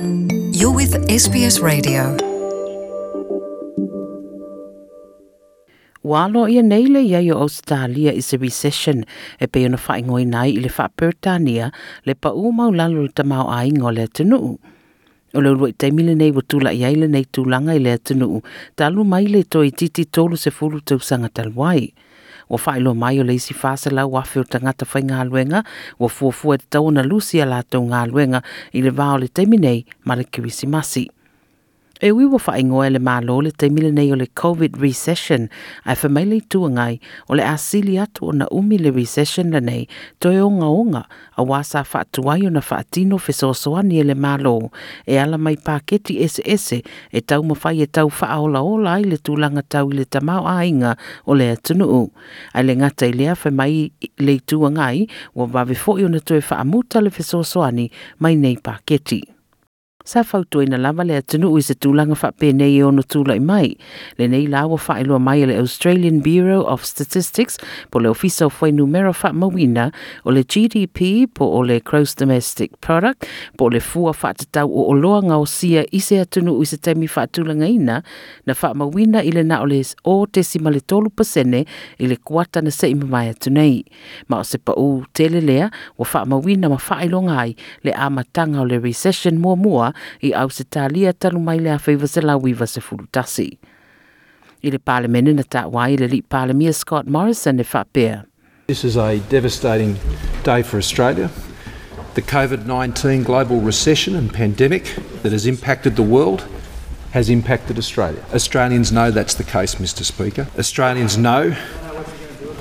You're with SBS Radio. Walo ia nei le ia yo Australia is a recession e pe ona whai ngoi nai i le wha Pertania le pa u mau lalo le tamau a ingo le tunu. O le urua i taimile nei wa tula i aile nei tūlanga i le tunu, talu mai le toi titi tolu se fulu tau sanga talwai. Wa whaelo mai o le isi whasa lau o tangata whai ngā luenga, wa fuafua te tau na lusi a lātou ngā luenga i le vāo le taiminei ma le kirisi masi. E ui wa wha ingoa le mālo le te mile nei o le COVID recession, ai wha mai le tuangai o le asili atu o na umi le recession le nei, toi o nga onga a wasa wha tuai o na wha atino e le mālo, e ala mai pāketi ese e tau mawhai e tau wha ola ai le tūlanga tau i le tamau a inga o le atunu u. Ai le ngata i lea mai le tuangai, wa wawe fo i o na toi fa amuta le whesosoani mai nei pāketi sa fautuina lava le atunuu i se tulaga faapenei e ono tulai mai. Lenei laua faailoa mai e le australian bureau of statistics po le ofisa o numero numera faamauina o le gdp po o le cross domestic product po o le fua faatatau oʻoloaga o sia i se atunuu i se taimi faatulagaina na faamauina i lenā o le o tesima le tolu pasene i le kuata na seʻi mamae atu nei. Ma o se paʻū tele lea ua faamauina ma faailoga ai le amataga o le recession muamua mua, i au se talia talu mai le a whaiva se se. I le na le li Scott Morrison e whapea. This is a devastating day for Australia. The COVID 19 global recession and pandemic that has impacted the world has impacted Australia. Australians know that's the case, Mr. Speaker. Australians know,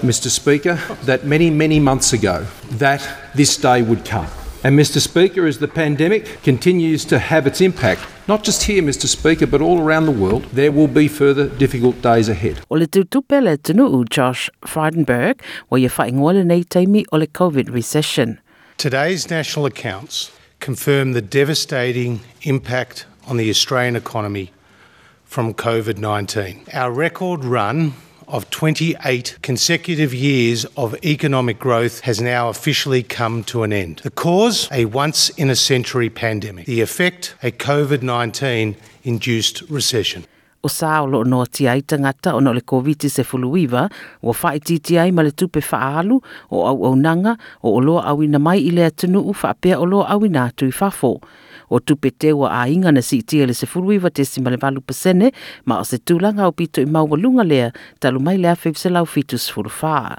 Mr. Speaker, that many, many months ago that this day would come. And, Mr. Speaker, as the pandemic continues to have its impact, not just here, Mr. Speaker, but all around the world, there will be further difficult days ahead. O le tutupe le tunu u Josh Frydenberg wa ia whaingoa le nei taimi o COVID recession. Today's national accounts confirm the devastating impact on the Australian economy from COVID 19. Our record run of 28 consecutive years of economic growth has now officially come to an end. The cause? A once in a century pandemic. The effect? A COVID 19 induced recession. o sa o lo no ti ai tangata o no le covid se fuluiva. O fa ti ti ai male le tupe fa alu o au au nanga o o loa au mai ile atunu u fa pe o loa au ina tu fa o tupe te wa a inga na si ti ele se fuluiva te si male valu pasene ma o se tulaga o pito i mau lea talu mai lea fev lau fitus fulu fa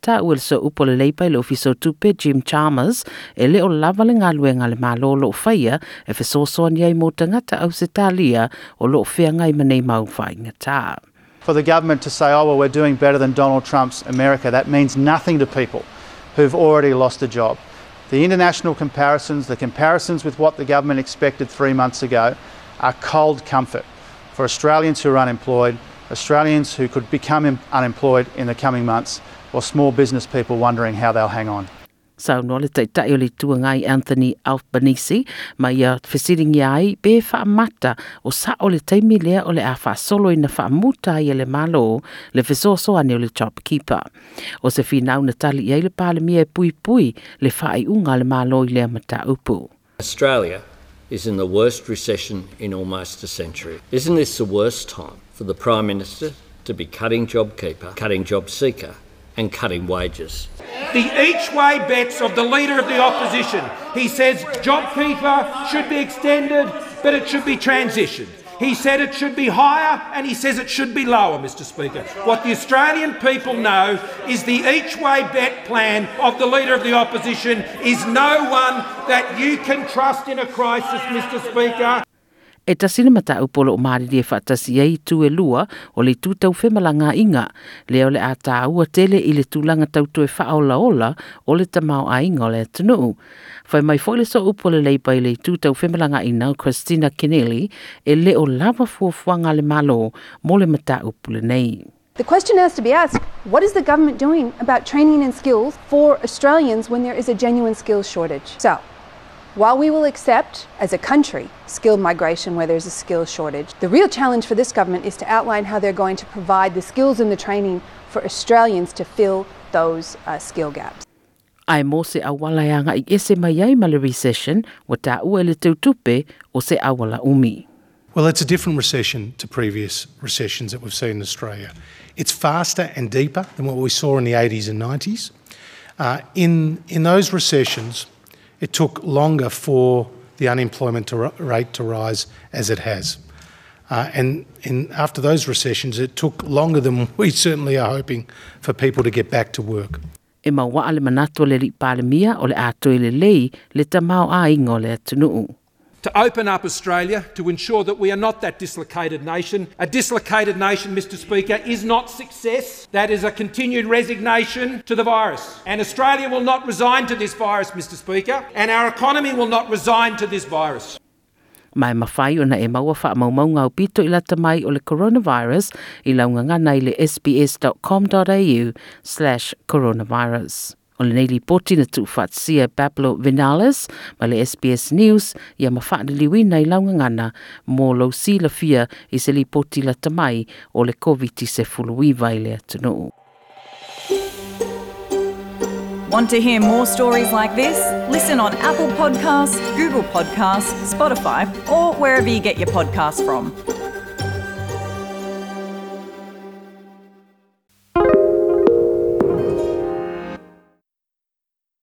ta u so upo le leipa le ofiso tupe Jim Chalmers e le o lava le ngalue ngale ma lo lo faia e fe ni ai mo tangata au se talia o lo fea ngai mane ngata. for the government to say, oh, well, we're doing better than Donald Trump's America, that means nothing to people who've already lost a job. The international comparisons, the comparisons with what the government expected three months ago, are cold comfort for Australians who are unemployed, Australians who could become unemployed in the coming months, or small business people wondering how they'll hang on. Le le Anthony ia ai o le taimi o le ina le malo le le. O se na tali le le malo i. Australia is in the worst recession in almost a century. Isn't this the worst time for the Prime Minister to be cutting JobKeeper, cutting JobSeeker, and cutting wages? The each way bets of the Leader of the Opposition. He says JobKeeper should be extended, but it should be transitioned. He said it should be higher and he says it should be lower, Mr. Speaker. What the Australian people know is the each way bet plan of the Leader of the Opposition is no one that you can trust in a crisis, Mr. Speaker. E tasina mata upolo o mariri e whaatasi ei tu e lua o le tu tau whemalanga inga. Leo le a tā ua tele i le tūlanga tau tu e whaola ola o le tamau a inga o le atunuu. Whai mai foile le so upole lei pai le tu tau whemalanga ina o Christina Kennelly e le o lava fuafuanga le malo mo le mata upole nei. The question has to be asked what is the government doing about training and skills for Australians when there is a genuine skills shortage? So, while we will accept, as a country, skilled migration where there's a skills shortage, the real challenge for this government is to outline how they're going to provide the skills and the training for Australians to fill those uh, skill gaps. Ai mo se awalaianga i ese mai ai ma le recession wa ta ua le tautupe o se awala umi. Well, it's a different recession to previous recessions that we've seen in Australia. It's faster and deeper than what we saw in the 80s and 90s. Uh, in, in those recessions, it took longer for the unemployment to, rate to rise as it has. Uh, and after those recessions, it took longer than we certainly are hoping for people to get back to work. E maua le manatua le li palemia o le le lei le tamau a ingo le atunuu. To open up Australia to ensure that we are not that dislocated nation. A dislocated nation, Mr. Speaker, is not success. That is a continued resignation to the virus. And Australia will not resign to this virus, Mr. Speaker, and our economy will not resign to this virus. Mai mawhai o na e maua wha mau mau ngau pito i lata mai o le coronavirus i launga ngana i le sbs.com.au slash coronavirus. O le neili poti na tu Pablo Vinales ma le SBS News ia ma launga ngana mō si la fia i se li poti la tamai o le COVID se fuluiva i le. Want to hear more stories like this? Listen on Apple Podcasts, Google Podcasts, Spotify, or wherever you get your podcasts from.